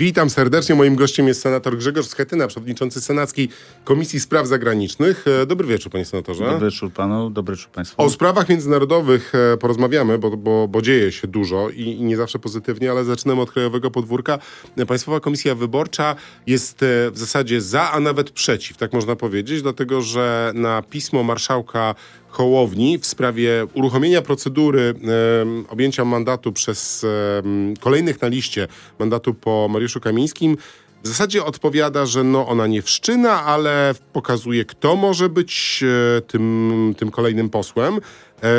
Witam serdecznie. Moim gościem jest senator Grzegorz Schetyna, przewodniczący Senackiej Komisji Spraw Zagranicznych. E, dobry wieczór, panie senatorze. Dobry wieczór panu, dobry wieczór państwu. O sprawach międzynarodowych e, porozmawiamy, bo, bo, bo dzieje się dużo i, i, nie zawsze pozytywnie, ale zaczynamy od krajowego podwórka. E, Państwowa Komisja Wyborcza jest w zasadzie za, a nawet przeciw, tak można powiedzieć, dlatego że na pismo marszałka Hołowni w sprawie uruchomienia procedury e, objęcia mandatu przez e, kolejnych na liście mandatu po Mariuszu Kamińskim w zasadzie odpowiada, że no ona nie wszczyna, ale pokazuje, kto może być e, tym, tym kolejnym posłem. E,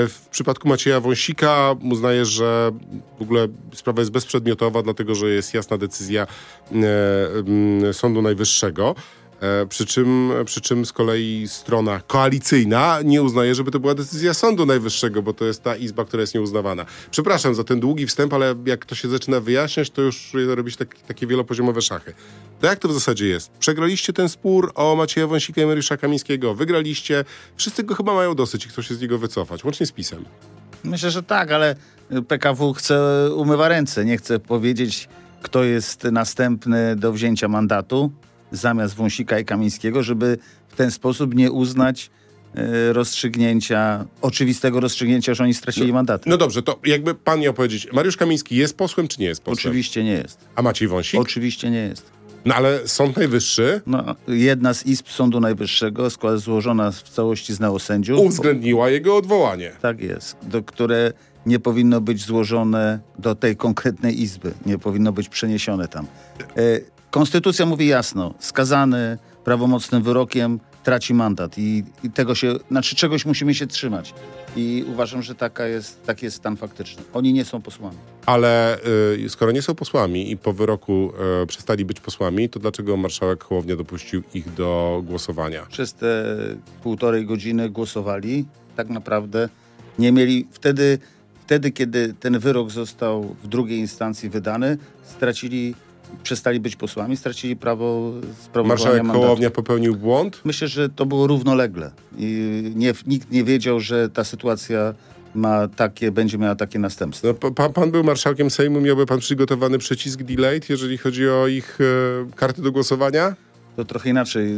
w przypadku Macieja Wąsika uznaje, że w ogóle sprawa jest bezprzedmiotowa, dlatego że jest jasna decyzja e, Sądu Najwyższego. E, przy czym, przy czym z kolei strona koalicyjna nie uznaje, żeby to była decyzja Sądu Najwyższego, bo to jest ta izba, która jest nieuznawana. Przepraszam za ten długi wstęp, ale jak to się zaczyna wyjaśniać, to już robić tak, takie wielopoziomowe szachy. To jak to w zasadzie jest? Przegraliście ten spór o Macieja Wąsika i Mariusza Kamińskiego, wygraliście, wszyscy go chyba mają dosyć i chcą się z niego wycofać, łącznie z PiSem. Myślę, że tak, ale PKW chce umywa ręce, nie chce powiedzieć, kto jest następny do wzięcia mandatu zamiast Wąsika i Kamińskiego, żeby w ten sposób nie uznać e, rozstrzygnięcia, oczywistego rozstrzygnięcia, że oni stracili no, mandaty. No dobrze, to jakby pan miał powiedzieć, Mariusz Kamiński jest posłem, czy nie jest posłem? Oczywiście nie jest. A Maciej Wąsik? Oczywiście nie jest. No ale Sąd Najwyższy... No, jedna z izb Sądu Najwyższego, skład złożona w całości z neosędziów... Uwzględniła jego odwołanie. Tak jest, do, które nie powinno być złożone do tej konkretnej izby, nie powinno być przeniesione tam. E, Konstytucja mówi jasno, skazany prawomocnym wyrokiem traci mandat i, i, tego się, znaczy czegoś musimy się trzymać. I uważam, że taka jest, taki jest stan faktyczny. Oni nie są posłami. Ale y, skoro nie są posłami i po wyroku y, przestali być posłami, to dlaczego marszałek Hołownia dopuścił ich do głosowania? Przez te półtorej godziny głosowali. Tak naprawdę nie mieli wtedy, wtedy kiedy ten wyrok został w drugiej instancji wydany, stracili przestali być posłami, stracili prawo sprawowania Marszałek mandatu. Hołownia popełnił błąd? Myślę, że to było równolegle. I nie, nikt nie wiedział, że ta sytuacja ma takie, będzie miała takie następstwa. No, pan, pan, był marszałkiem Sejmu, miałby pan przygotowany przycisk delayed, jeżeli chodzi o ich e, karty do głosowania? To trochę inaczej.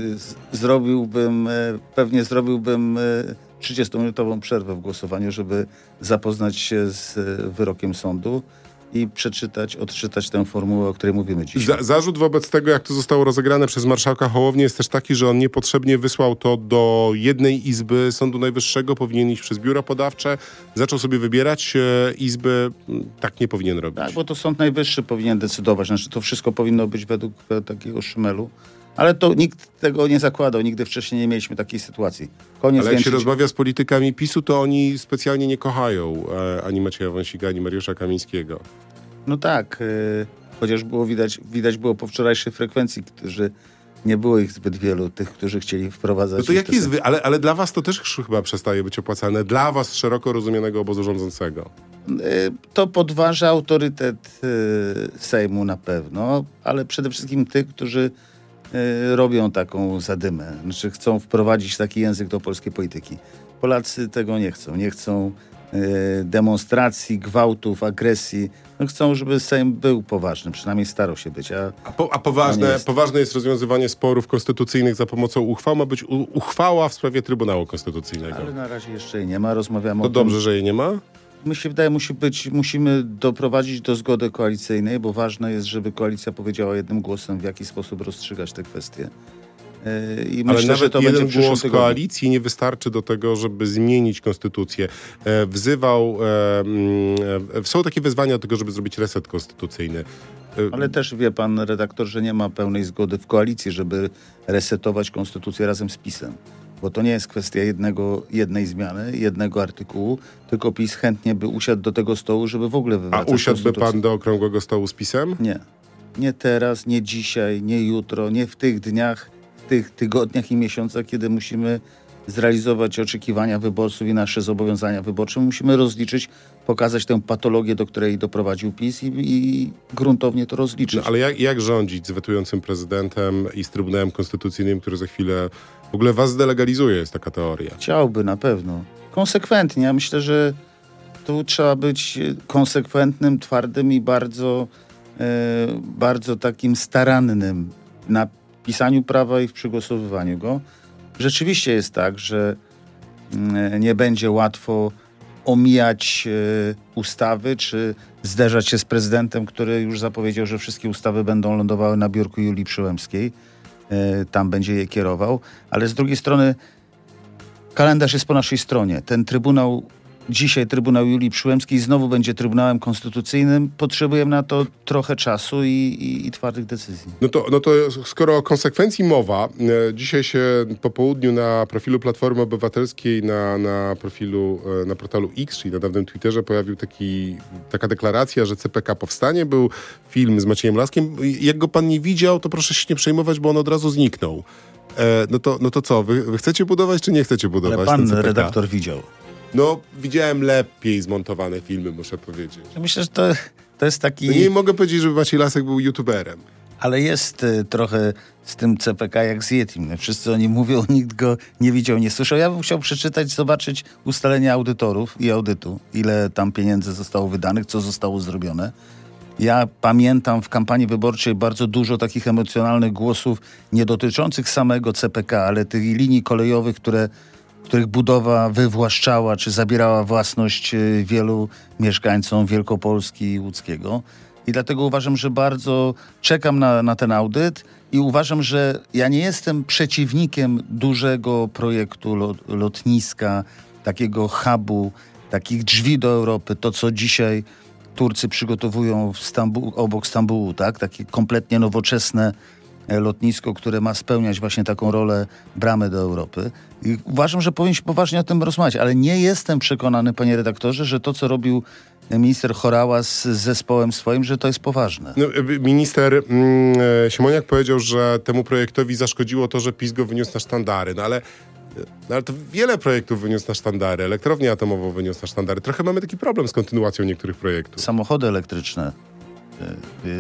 Zrobiłbym, e, pewnie zrobiłbym 30-minutową e, przerwę w głosowaniu, żeby zapoznać się z e, wyrokiem sądu i przeczytać, odczytać tę formułę, o której mówimy dzisiaj. Za, zarzut wobec tego, jak to zostało rozegrane przez marszałka Hołownię jest też taki, że on niepotrzebnie wysłał to do jednej izby Sądu Najwyższego, powinien iść przez biuro podawcze, zaczął sobie wybierać e, izby, tak nie powinien robić. Tak, bo to Sąd Najwyższy powinien decydować, znaczy to wszystko powinno być według takiego szmelu. Ale to nikt tego nie zakładał, nigdy wcześniej nie mieliśmy takiej sytuacji. Koniec Ale jak się rozmawia z politykami PiSu, to oni specjalnie nie kochają e, ani Macieja Wąsika, ani Mariusza Kamińskiego. No tak, e, chociaż było widać, widać było po wczorajszej frekwencji, którzy nie było ich zbyt wielu, tych, którzy chcieli wprowadzać. No to jak jest, ale, ale dla was to też chyba przestaje być opłacalne, dla was szeroko rozumianego obozu rządzącego. E, to podważa autorytet Sejmu na pewno, ale przede wszystkim tych, którzy robią taką zadymę. Znaczy chcą wprowadzić taki język do polskiej polityki. Polacy tego nie chcą. Nie chcą y, demonstracji, gwałtów, agresji. No chcą, żeby Sejm był poważny, przynajmniej starał się być. A, a, po, a poważne, jest. poważne jest rozwiązywanie sporów konstytucyjnych za pomocą uchwał. Ma być u, uchwała w sprawie Trybunału Konstytucyjnego. Ale na razie jeszcze jej nie ma. Rozmawiamy to o dobrze, tym. że jej nie ma? Mi się wydaje, musi być, musimy doprowadzić do zgody koalicyjnej, bo ważne jest, żeby koalicja powiedziała jednym głosem, w jaki sposób rozstrzygać te kwestie. E, I Ale myślę, nawet jeden głos tygodniu. koalicji nie wystarczy do tego, żeby zmienić konstytucję. E, wzywał, e, są takie wezwania do tego, żeby zrobić reset konstytucyjny. Ale też wie pan redaktor, że nie ma pełnej zgody w koalicji, żeby resetować konstytucję razem z PiSem bo to nie jest kwestia jednego, jednej zmiany, jednego artykułu, tylko PiS chętnie by usiadł do tego stołu, żeby w ogóle wywracać A usiadłby pan do okrągłego stołu z PiSem? Nie. Nie teraz, nie dzisiaj, nie jutro, nie w tych dniach, w tych tygodniach i miesiącach, kiedy musimy zrealizować oczekiwania wyborców i nasze zobowiązania wyborcze. Musimy rozliczyć, pokazać tę patologię, do której doprowadził PiS i, i gruntownie to rozliczyć. No, ale jak, jak rządzić z wetującym prezydentem i z Trybunałem Konstytucyjnym, który za chwilę w ogóle was zdelegalizuje, jest taka teoria? Chciałby na pewno. Konsekwentnie. Ja myślę, że tu trzeba być konsekwentnym, twardym i bardzo bardzo takim starannym na pisaniu prawa i w przygotowywaniu go. Rzeczywiście jest tak, że mm, nie będzie łatwo omijać e, ustawy, czy zderzać się z prezydentem, który już zapowiedział, że wszystkie ustawy będą lądowały na biurku Julii Przyłębskiej. E, tam będzie je kierował. Ale z drugiej strony kalendarz jest po naszej stronie. Ten Trybunał Dzisiaj Trybunał Julii Przyłębskiej znowu będzie Trybunałem Konstytucyjnym. Potrzebujemy na to trochę czasu i, i, i, twardych decyzji. No to, no to skoro o konsekwencji mowa, e, dzisiaj się po południu na profilu Platformy Obywatelskiej, na, na profilu, e, na portalu X, czyli na dawnym Twitterze pojawił taki, taka deklaracja, że CPK powstanie. Był film z Maciejem Laskiem. Jak go pan nie widział, to proszę się nie przejmować, bo on od razu zniknął. E, no, to, no to co, wy, wy chcecie budować, czy nie chcecie budować? Ale pan redaktor widział. No, widziałem lepiej zmontowane filmy, muszę powiedzieć. Myślę, że to, to jest taki... No nie mogę powiedzieć, żeby Maciej Lasek był youtuberem. Ale jest y, trochę z tym CPK jak z Yetim. Wszyscy o nim mówią, nikt go nie widział, nie słyszał. Ja bym chciał przeczytać, zobaczyć ustalenia audytorów i audytu. Ile tam pieniędzy zostało wydanych, co zostało zrobione. Ja pamiętam w kampanii wyborczej bardzo dużo takich emocjonalnych głosów, nie dotyczących samego CPK, ale tych linii kolejowych, które których budowa wywłaszczała czy zabierała własność y, wielu mieszkańcom Wielkopolski i Łódzkiego. I dlatego uważam, że bardzo czekam na, na ten audyt i uważam, że ja nie jestem przeciwnikiem dużego projektu lot, lotniska, takiego hubu, takich drzwi do Europy, to co dzisiaj Turcy przygotowują Stambu obok Stambułu, tak? Takie kompletnie nowoczesne lotnisko, które ma spełniać właśnie taką rolę bramy do Europy. I uważam, że powinniśmy poważnie o tym rozmawiać, ale nie jestem przekonany, panie redaktorze, że to, co robił minister Chorała z zespołem swoim, że to jest poważne. No, e, minister mm, e, Siemoniak powiedział, że temu projektowi zaszkodziło to, że PiS go wyniósł na sztandary, no ale no ale to wiele projektów wyniósł na sztandary. Elektrownię atomową wyniósł na sztandary. Trochę mamy taki problem z kontynuacją niektórych projektów. Samochody elektryczne,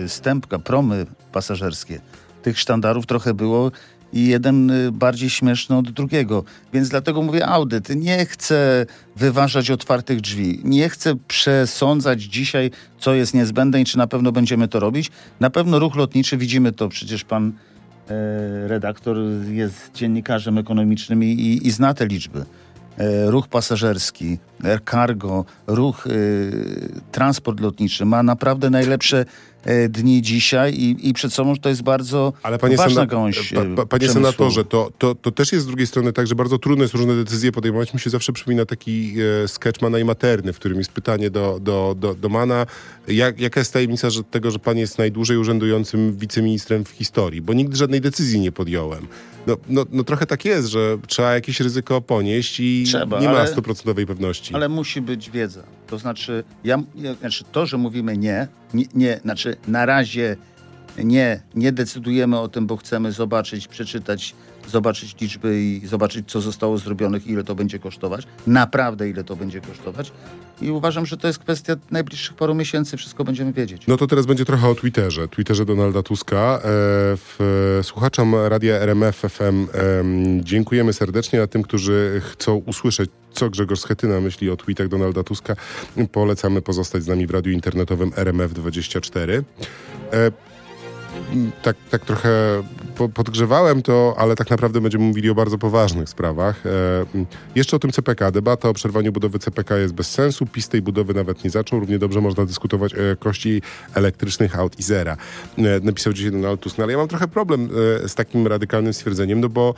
stępka, promy pasażerskie tych sztandarów trochę było i jeden y, bardziej śmieszny od drugiego. Więc dlatego mówię audyt. Nie chcę wyważać otwartych drzwi. Nie chcę przesądzać dzisiaj, co jest niezbędne i czy na pewno będziemy to robić. Na pewno ruch lotniczy, widzimy to, przecież pan e, redaktor jest dziennikarzem ekonomicznym i, i, i zna te liczby. E, ruch pasażerski, air cargo, ruch, e, transport lotniczy ma naprawdę najlepsze dni dzisiaj i, i przed sobą to jest bardzo Ale panie ważna gałąź pa, pa, Panie senatorze, to, to, to też jest z drugiej strony tak, że bardzo trudno jest różne decyzje podejmować. Mi się zawsze przypomina taki e, sketch Mana i Materny, w którym jest pytanie do, do, do, do Mana, jak, jaka jest tajemnica że, tego, że pan jest najdłużej urzędującym wiceministrem w historii? Bo nigdy żadnej decyzji nie podjąłem. No, no, no trochę tak jest, że trzeba jakieś ryzyko ponieść i Trzeba, nie ma stuprocentowej pewności. Ale musi być wiedza. To znaczy, ja, znaczy to, że mówimy nie, nie, nie, znaczy na razie nie, nie decydujemy o tym, bo chcemy zobaczyć, przeczytać zobaczyć liczby i zobaczyć, co zostało zrobione, ile to będzie kosztować. Naprawdę, ile to będzie kosztować. I uważam, że to jest kwestia najbliższych paru miesięcy, wszystko będziemy wiedzieć. No to teraz będzie trochę o Twitterze. Twitterze Donalda Tuska. E, słuchaczom radia RMF FM dziękujemy serdecznie, a tym, którzy chcą usłyszeć co Grzegorz Schetyna myśli o tweetach Donalda Tuska, polecamy pozostać z nami w radiu internetowym RMF24 tak, tak trochę podgrzewałem to, ale tak naprawdę będziemy mówili o bardzo poważnych sprawach. E, jeszcze o tym CPK. Debata o przerwaniu budowy CPK jest bez sensu. PiS tej budowy nawet nie zaczął. Równie dobrze można dyskutować o jakości elektrycznych aut i zera. E, napisał dzisiaj Donald Tusk. No, ale ja mam trochę problem e, z takim radykalnym stwierdzeniem, no bo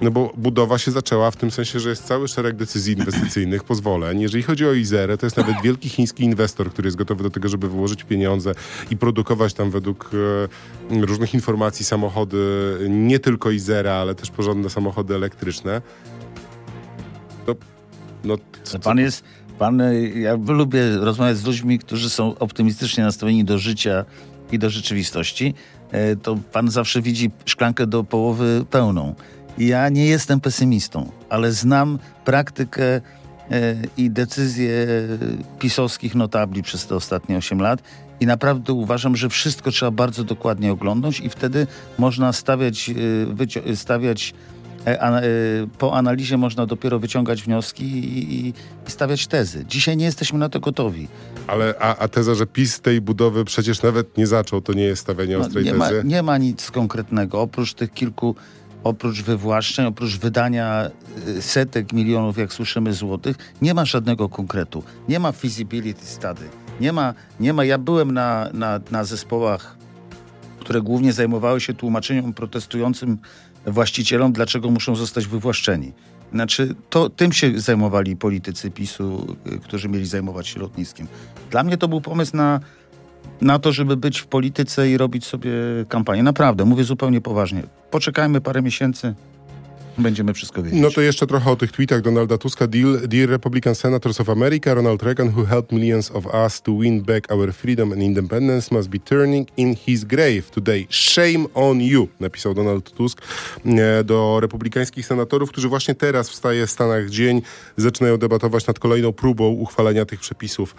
no bo budowa się zaczęła w tym sensie, że jest cały szereg decyzji inwestycyjnych, pozwoleń. Jeżeli chodzi o Izerę, to jest nawet wielki chiński inwestor, który jest gotowy do tego, żeby wyłożyć pieniądze i produkować tam według e, różnych informacji samochody, nie tylko Izera, ale też porządne samochody elektryczne. No, no, co, pan jest, pan, ja lubię rozmawiać z ludźmi, którzy są optymistycznie nastawieni do życia i do rzeczywistości. E, to pan zawsze widzi szklankę do połowy pełną. Ja nie jestem pesymistą, ale znam praktykę e, i decyzje pisowskich notabli przez te ostatnie 8 lat i naprawdę uważam, że wszystko trzeba bardzo dokładnie oglądać i wtedy można stawiać, e, stawiać E, e, po analizie można dopiero wyciągać wnioski i, i, stawiać tezy. Dzisiaj nie jesteśmy na to gotowi. Ale a, a teza, że PiS tej budowy przecież nawet nie zaczął, to nie jest stawianie no, ostrej nie tezy? Ma, nie ma nic konkretnego, oprócz tych kilku, oprócz wywłaszczeń, oprócz wydania y, setek milionów, jak słyszymy, złotych, nie ma żadnego konkretu. Nie ma feasibility study. Nie ma, nie ma ja byłem na, na, na zespołach, które głównie zajmowały się tłumaczeniem protestującym właścicielom, dlaczego muszą zostać wywłaszczeni. Znaczy, to tym się zajmowali politycy PiSu, y, którzy mieli zajmować się lotniskiem. Dla mnie to był pomysł na, na to, żeby być w polityce i robić sobie kampanię. Naprawdę, mówię zupełnie poważnie. Poczekajmy parę miesięcy, Będziemy wszystko wiedzieć. No to jeszcze trochę o tych tweetach Donalda Tuska. Dear, dear Republican Senators of America, Ronald Reagan, who helped millions of us to win back our freedom and independence, must be turning in his grave today. Shame on you, napisał Donald Tusk e, do republikańskich senatorów, którzy właśnie teraz wstaje w Stanach dzień, zaczynają debatować nad kolejną próbą uchwalenia tych przepisów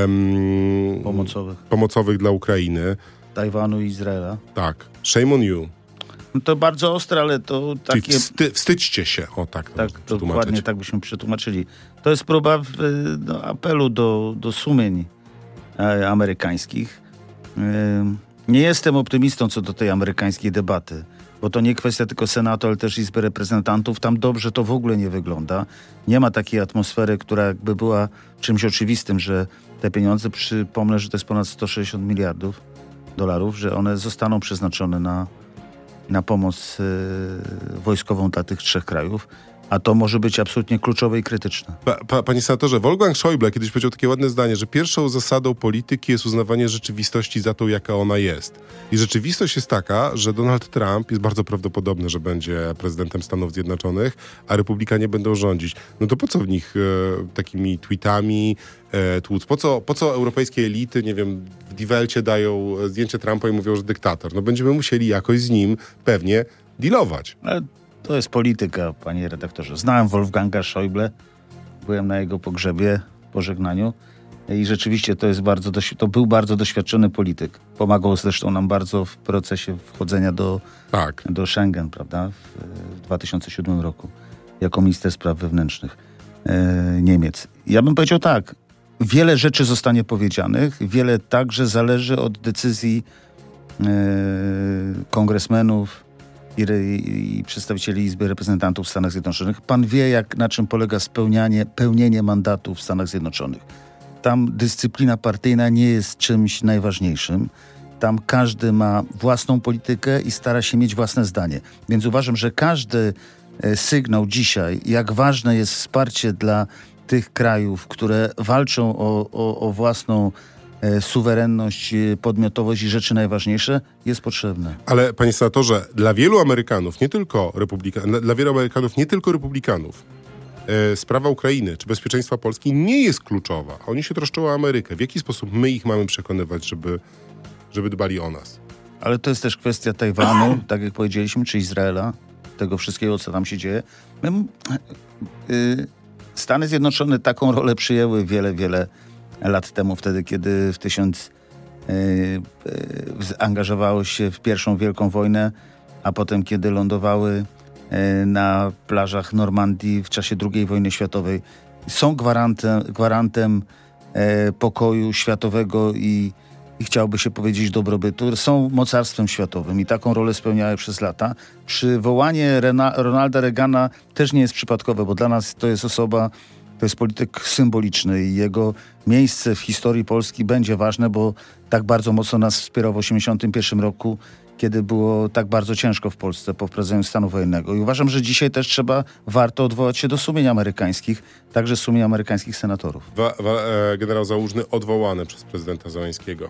um, pomocowych. pomocowych dla Ukrainy. Tajwanu i Izraela. Tak. Shame on you. No to bardzo ostre, ale to takie... Czyli wsty, wstydźcie się, o tak Tak, dokładnie tak byśmy przetłumaczyli. To jest próba w, no, apelu do, do sumień e, amerykańskich. E, nie jestem optymistą co do tej amerykańskiej debaty, bo to nie kwestia tylko Senatu, ale też Izby Reprezentantów. Tam dobrze to w ogóle nie wygląda. Nie ma takiej atmosfery, która jakby była czymś oczywistym, że te pieniądze, przypomnę, że to jest ponad 160 miliardów dolarów, że one zostaną przeznaczone na na pomoc y, wojskową dla tych trzech krajów. A to może być absolutnie kluczowe i krytyczne. Pa, pa, panie senatorze, Wolfgang Schäuble kiedyś powiedział takie ładne zdanie, że pierwszą zasadą polityki jest uznawanie rzeczywistości za tą, jaka ona jest. I rzeczywistość jest taka, że Donald Trump jest bardzo prawdopodobny, że będzie prezydentem Stanów Zjednoczonych, a republikanie będą rządzić. No to po co w nich e, takimi tweetami e, tłuc? Po co, po co europejskie elity, nie wiem, w Divelcie dają zdjęcie Trumpa i mówią, że dyktator? No będziemy musieli jakoś z nim pewnie dealować. Ale to jest polityka, panie redaktorze. Znałem Wolfganga Schäuble, byłem na jego pogrzebie, pożegnaniu i rzeczywiście to jest bardzo, to był bardzo doświadczony polityk. Pomagał zresztą nam bardzo w procesie wchodzenia do, tak. do Schengen, prawda, w, w 2007 roku, jako minister spraw wewnętrznych e, Niemiec. Ja bym powiedział tak, wiele rzeczy zostanie powiedzianych, wiele także zależy od decyzji e, kongresmenów, i, i przedstawicieli Izby Reprezentantów w Stanach Zjednoczonych. Pan wie, jak, na czym polega spełnianie, pełnienie mandatu w Stanach Zjednoczonych. Tam dyscyplina partyjna nie jest czymś najważniejszym. Tam każdy ma własną politykę i stara się mieć własne zdanie. Więc uważam, że każdy e, sygnał dzisiaj, jak ważne jest wsparcie dla tych krajów, które walczą o, o, o własną suwerenność, e, podmiotowość i rzeczy najważniejsze jest potrzebne. Ale panie senatorze, dla wielu Amerykanów, nie tylko republikanów, dla wielu Amerykanów, nie tylko republikanów, e, sprawa Ukrainy czy bezpieczeństwa Polski nie jest kluczowa. Oni się troszczą o Amerykę. W jaki sposób my ich mamy przekonywać, żeby, żeby dbali o nas? Ale to jest też kwestia Tajwanu, tak jak powiedzieliśmy, czy Izraela, tego wszystkiego, co tam się dzieje. My, y, Stany Zjednoczone taką rolę przyjęły wiele, wiele lat temu, wtedy kiedy w tysiąc yy, yy, angażowały się w pierwszą wielką wojnę, a potem kiedy lądowały yy, na plażach Normandii w czasie II wojny światowej. Są gwarantem, gwarantem pokoju światowego i, i chciałoby się powiedzieć dobrobytu. Są mocarstwem światowym i taką rolę spełniały przez lata. Przywołanie Rena, Ronalda Reagana też nie jest przypadkowe, bo dla nas to jest osoba, to jest polityk symboliczny i jego miejsce w historii Polski będzie ważne, bo tak bardzo mocno nas wspierał w 1981 roku, kiedy było tak bardzo ciężko w Polsce po wprowadzeniu stanu wojennego. I uważam, że dzisiaj też trzeba, warto odwołać się do sumień amerykańskich, także sumień amerykańskich senatorów. Wa, wa, e, generał Załużny odwołany przez prezydenta Załęskiego.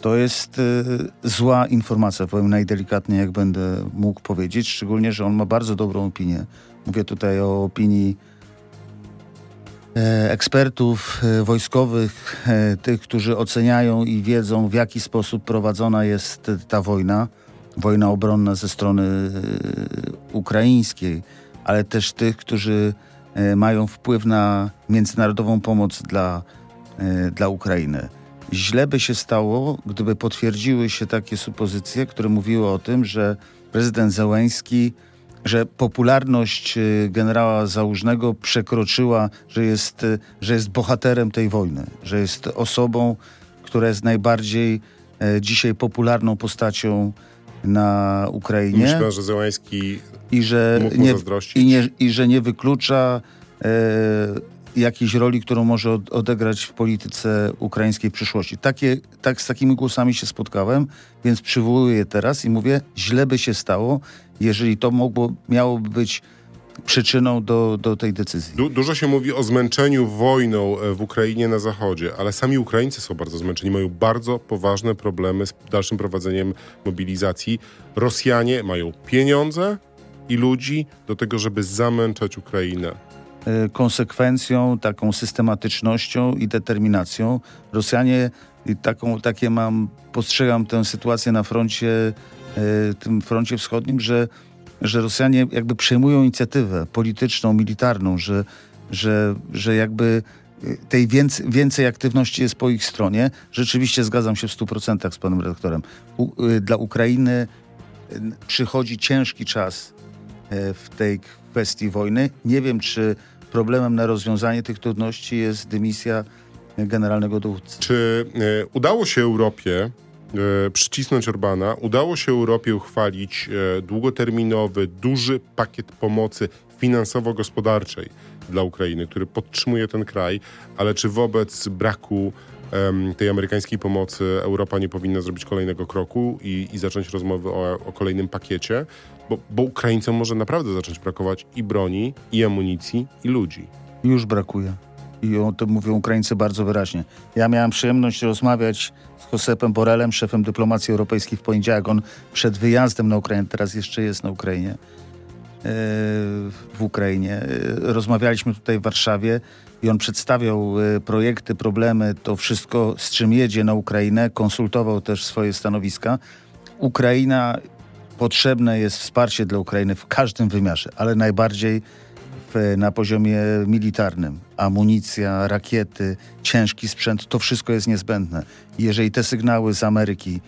To jest y, zła informacja, powiem najdelikatniej, jak będę mógł powiedzieć, szczególnie, że on ma bardzo dobrą opinię. Mówię tutaj o opinii ekspertów e, wojskowych, e, tych, którzy oceniają i wiedzą, w jaki sposób prowadzona jest ta wojna, wojna obronna ze strony ukraińskiej, ale też tych, którzy mają wpływ na międzynarodową pomoc dla, dla Ukrainy. Źle by się stało, gdyby potwierdziły się takie supozycje, które mówiły o tym, że prezydent Zełęński że popularność y, generała Załużnego przekroczyła, że jest, y, że jest bohaterem tej wojny, że jest osobą, która jest najbardziej e, dzisiaj popularną postacią na Ukrainie. Myślę, że Zełański i że nie, zazdrościć. i, nie, i że nie wyklucza e, jakiejś roli, którą może od, odegrać w polityce ukraińskiej przyszłości. Takie, tak z takimi głosami się spotkałem, więc przywołuję je teraz i mówię, źle by się stało, jeżeli to mogło, miałoby być przyczyną do, do tej decyzji. Du dużo się mówi o zmęczeniu wojną e, w Ukrainie na zachodzie, ale sami Ukraińcy są bardzo zmęczeni, mają bardzo poważne problemy z dalszym prowadzeniem mobilizacji. Rosjanie mają pieniądze i ludzi do tego, żeby zamęczać Ukrainę. E, konsekwencją, taką systematycznością i determinacją. Rosjanie, i taką, takie mam, postrzegam tę sytuację na froncie, e, tym froncie wschodnim, że, że Rosjanie jakby przejmują inicjatywę polityczną, militarną, że, że, że jakby e, tej więcej, więcej aktywności jest po ich stronie. Rzeczywiście zgadzam się w 100% z panem redaktorem. U, dla Ukrainy przychodzi ciężki czas w tej kwestii wojny. Nie wiem, czy problemem na rozwiązanie tych trudności jest dymisja generalnego dowódcy. Czy e, udało się Europie e, przycisnąć Orbana, udało się Europie uchwalić e, długoterminowy, duży pakiet pomocy finansowo-gospodarczej dla Ukrainy, który podtrzymuje ten kraj, ale czy wobec braku tej amerykańskiej pomocy Europa nie powinna zrobić kolejnego kroku i, i zacząć rozmowy o, o, kolejnym pakiecie, bo, bo Ukraińcom może naprawdę zacząć brakować i broni, i amunicji, i ludzi. Już brakuje. I o tym mówią Ukraińcy bardzo wyraźnie. Ja miałem przyjemność rozmawiać z Josepem Borelem, szefem dyplomacji europejskiej w poniedziałek. On przed wyjazdem na Ukrainę, teraz jeszcze jest na Ukrainie, e, w Ukrainie. E, rozmawialiśmy tutaj w Warszawie i on przedstawiał e, projekty, problemy, to wszystko, z czym jedzie na Ukrainę, konsultował też swoje stanowiska. Ukraina, potrzebne jest wsparcie dla Ukrainy w każdym wymiarze, ale najbardziej w, na poziomie militarnym. Amunicja, rakiety, ciężki sprzęt, to wszystko jest niezbędne. Jeżeli te sygnały z Ameryki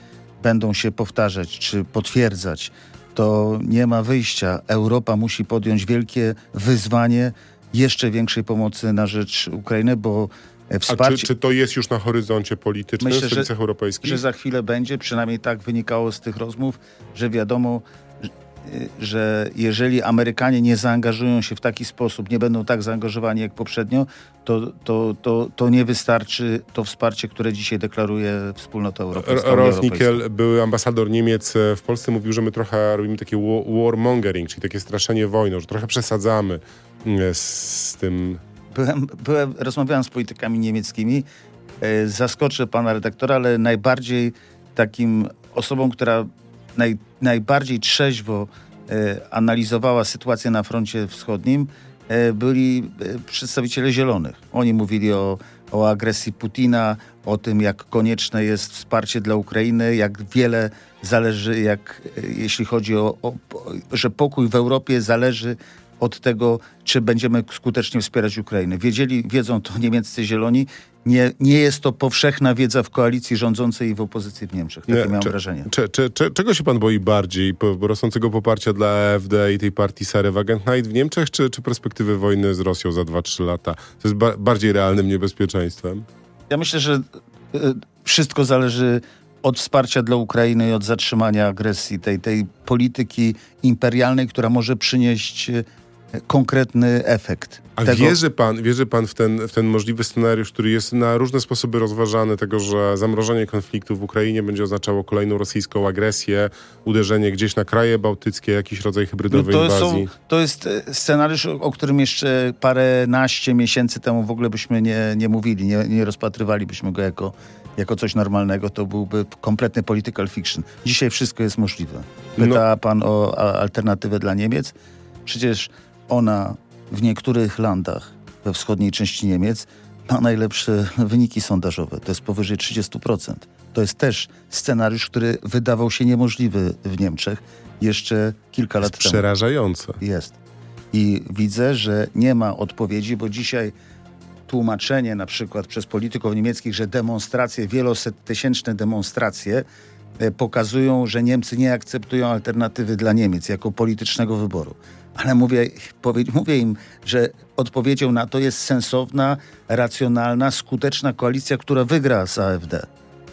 będą się powtarzać czy potwierdzać, to nie ma wyjścia. Europa musi podjąć wielkie wyzwanie, jeszcze większej pomocy na rzecz Ukrainy, bo wsparcie... A czy, czy to jest już na horyzoncie politycznym Myślę, w stolicach europejskich? że za chwilę będzie, przynajmniej tak wynikało z tych rozmów, że wiadomo, że jeżeli Amerykanie nie zaangażują się w taki sposób, nie będą tak zaangażowani jak poprzednio, to, to, to, to nie wystarczy to wsparcie, które dzisiaj deklaruje wspólnota europejska. Rolf Nickel, były ambasador Niemiec w Polsce, mówił, że my trochę robimy takie warmongering, czyli takie straszenie wojną, że trochę przesadzamy mm, z tym. Byłem, byłem, rozmawiałem z politykami niemieckimi. E, zaskoczę pana redaktora, ale najbardziej takim osobą, która naj, najbardziej trzeźwo e, analizowała sytuację na froncie wschodnim, e, byli przedstawiciele Zielonych. Oni mówili o, o agresji Putina, o tym, jak konieczne jest wsparcie dla Ukrainy, jak wiele zależy, jak jeśli chodzi o, o że pokój w Europie zależy od tego, czy będziemy skutecznie wspierać Ukrainę. Wiedzieli, wiedzą to niemieccy zieloni. Nie, nie jest to powszechna wiedza w koalicji rządzącej i w opozycji w Niemczech. Takie nie, miałem cze, wrażenie. Cze, cze, czego się pan boi bardziej? Rosnącego poparcia dla AfD i tej partii Sary Wagenknecht w Niemczech, czy, czy perspektywy wojny z Rosją za 2-3 lata? To jest ba bardziej realnym niebezpieczeństwem? Ja myślę, że y, wszystko zależy od wsparcia dla Ukrainy i od zatrzymania agresji, tej, tej polityki imperialnej, która może przynieść y, konkretny efekt. A tego... wierzy, pan, wierzy pan w ten, w ten możliwy scenariusz, który jest na różne sposoby rozważany, tego, że zamrożenie konfliktu w Ukrainie będzie oznaczało kolejną rosyjską agresję, uderzenie gdzieś na kraje bałtyckie, jakiś rodzaj hybrydowej no to inwazji? Są, to jest e, scenariusz, o którym jeszcze paręnaście miesięcy temu w ogóle byśmy nie, nie mówili, nie, nie rozpatrywalibyśmy go jako, jako coś normalnego. To byłby kompletny political fiction. Dzisiaj wszystko jest możliwe. Pyta no. pan o alternatywę dla Niemiec. Przecież ona w niektórych landach we wschodniej części Niemiec ma najlepsze wyniki sondażowe. To jest powyżej 30%. To jest też scenariusz, który wydawał się niemożliwy w Niemczech jeszcze kilka jest lat temu. Przerażające. Jest. I widzę, że nie ma odpowiedzi, bo dzisiaj tłumaczenie na przykład przez polityków niemieckich, że demonstracje, wielosettysięczne demonstracje e, pokazują, że Niemcy nie akceptują alternatywy dla Niemiec jako politycznego wyboru. Ale mówię, powie, mówię im, że odpowiedzią na to jest sensowna, racjonalna, skuteczna koalicja, która wygra z AfD.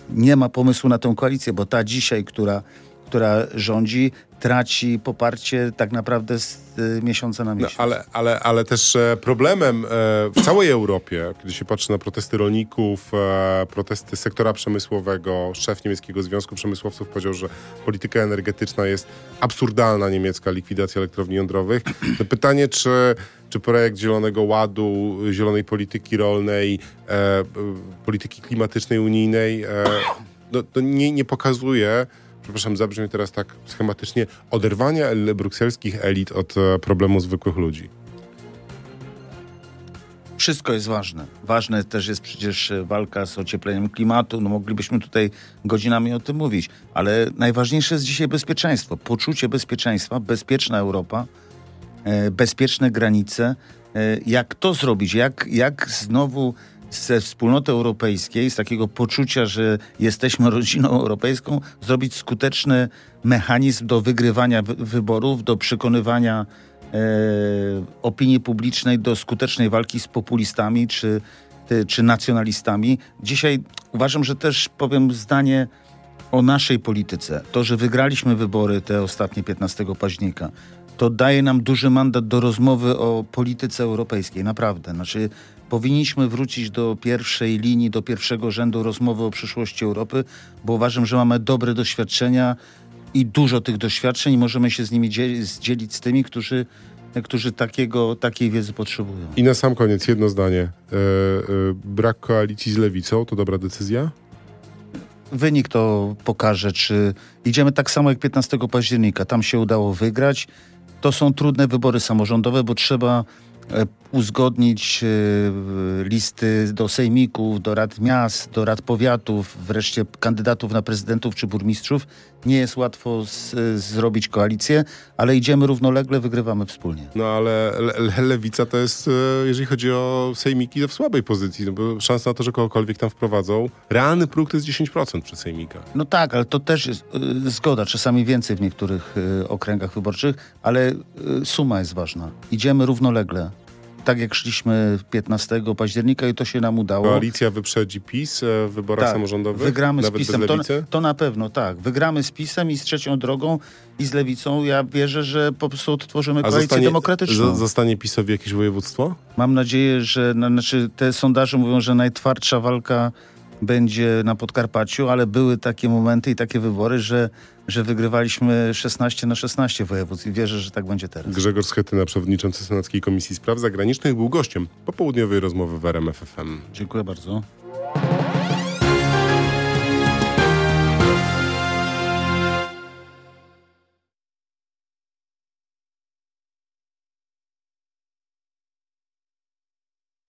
Nie ma pomysłu na tę koalicję, bo ta dzisiaj, która, która rządzi, traci poparcie tak naprawdę z y, miesiąca na No, miesiąc. ale, ale, ale też e, problemem e, w całej Europie, kiedy się patrzy na protesty rolników, e, protesty sektora przemysłowego, szef niemieckiego Związku Przemysłowców powiedział, że polityka energetyczna jest absurdalna niemiecka, likwidacja elektrowni jądrowych. No pytanie, czy, czy projekt Zielonego Ładu, zielonej polityki rolnej, e, polityki klimatycznej unijnej e, no, nie, nie pokazuje, przepraszam, zabrzmi teraz tak schematycznie, oderwania el- brukselskich elit od e, problemu zwykłych ludzi. Wszystko jest ważne. Ważne też jest przecież e, walka z ociepleniem klimatu. No moglibyśmy tutaj godzinami o tym mówić, ale najważniejsze jest dzisiaj bezpieczeństwo. Poczucie bezpieczeństwa, bezpieczna Europa, e, bezpieczne granice. Jak to zrobić? Jak, jak znowu ze wspólnoty europejskiej, z takiego poczucia, że jesteśmy rodziną europejską, zrobić skuteczny mechanizm do wygrywania wy- wyborów, do przekonywania e, opinii publicznej do skutecznej walki z populistami czy, ty- czy nacjonalistami. Dzisiaj uważam, że też powiem zdanie o naszej polityce. To, że wygraliśmy wybory te ostatnie 15 października, to daje nam duży mandat do rozmowy o polityce europejskiej. Naprawdę. Znaczy, powinniśmy wrócić do pierwszej linii, do pierwszego rzędu rozmowy o przyszłości Europy, bo uważam, że mamy dobre doświadczenia i dużo tych doświadczeń i możemy się z nimi dzielić, z tymi, którzy, którzy takiego, takiej wiedzy potrzebują. I na sam koniec jedno zdanie. E, brak koalicji z lewicą to dobra decyzja? Wynik to pokaże, czy idziemy tak samo jak 15 października. Tam się udało wygrać. To są trudne wybory samorządowe, bo trzeba uzgodnić e, listy do sejmików, do rad miast, do rad powiatów, wreszcie kandydatów na prezydentów czy burmistrzów. Nie jest łatwo z, zrobić koalicję, ale idziemy równolegle, wygrywamy wspólnie. No ale le, le, lewica to jest, e, jeżeli chodzi o sejmiki, to w słabej pozycji, no bo szansa na to, że kogokolwiek tam wprowadzą, realny próg to jest 10% przy sejmikach. No tak, ale to też jest y, zgoda, czasami więcej w niektórych y, okręgach wyborczych, ale y, suma jest ważna. Idziemy równolegle. Tak jak szliśmy 15 października i to się nam udało. Koalicja wyprzedzi PiS e, w wyborach Tak, samorządowych? Wygramy z PiSem. To, to na pewno, tak. Wygramy z PiSem i z trzecią drogą i z lewicą. Ja wierzę, że po prostu odtworzymy koalicję demokratyczną. z- zostanie PiSowi jakieś województwo? Mam nadzieję, że no, znaczy te sondaże mówią, że najtwardsza walka będzie na Podkarpaciu, ale były takie momenty i takie wybory, że, że wygrywaliśmy 16 na 16 województw i wierzę, że tak będzie teraz. Grzegorz Schetyna, przewodniczący Senackiej Komisji Spraw Zagranicznych, był gościem popołudniowej rozmowy w RMF FM. Dziękuję bardzo.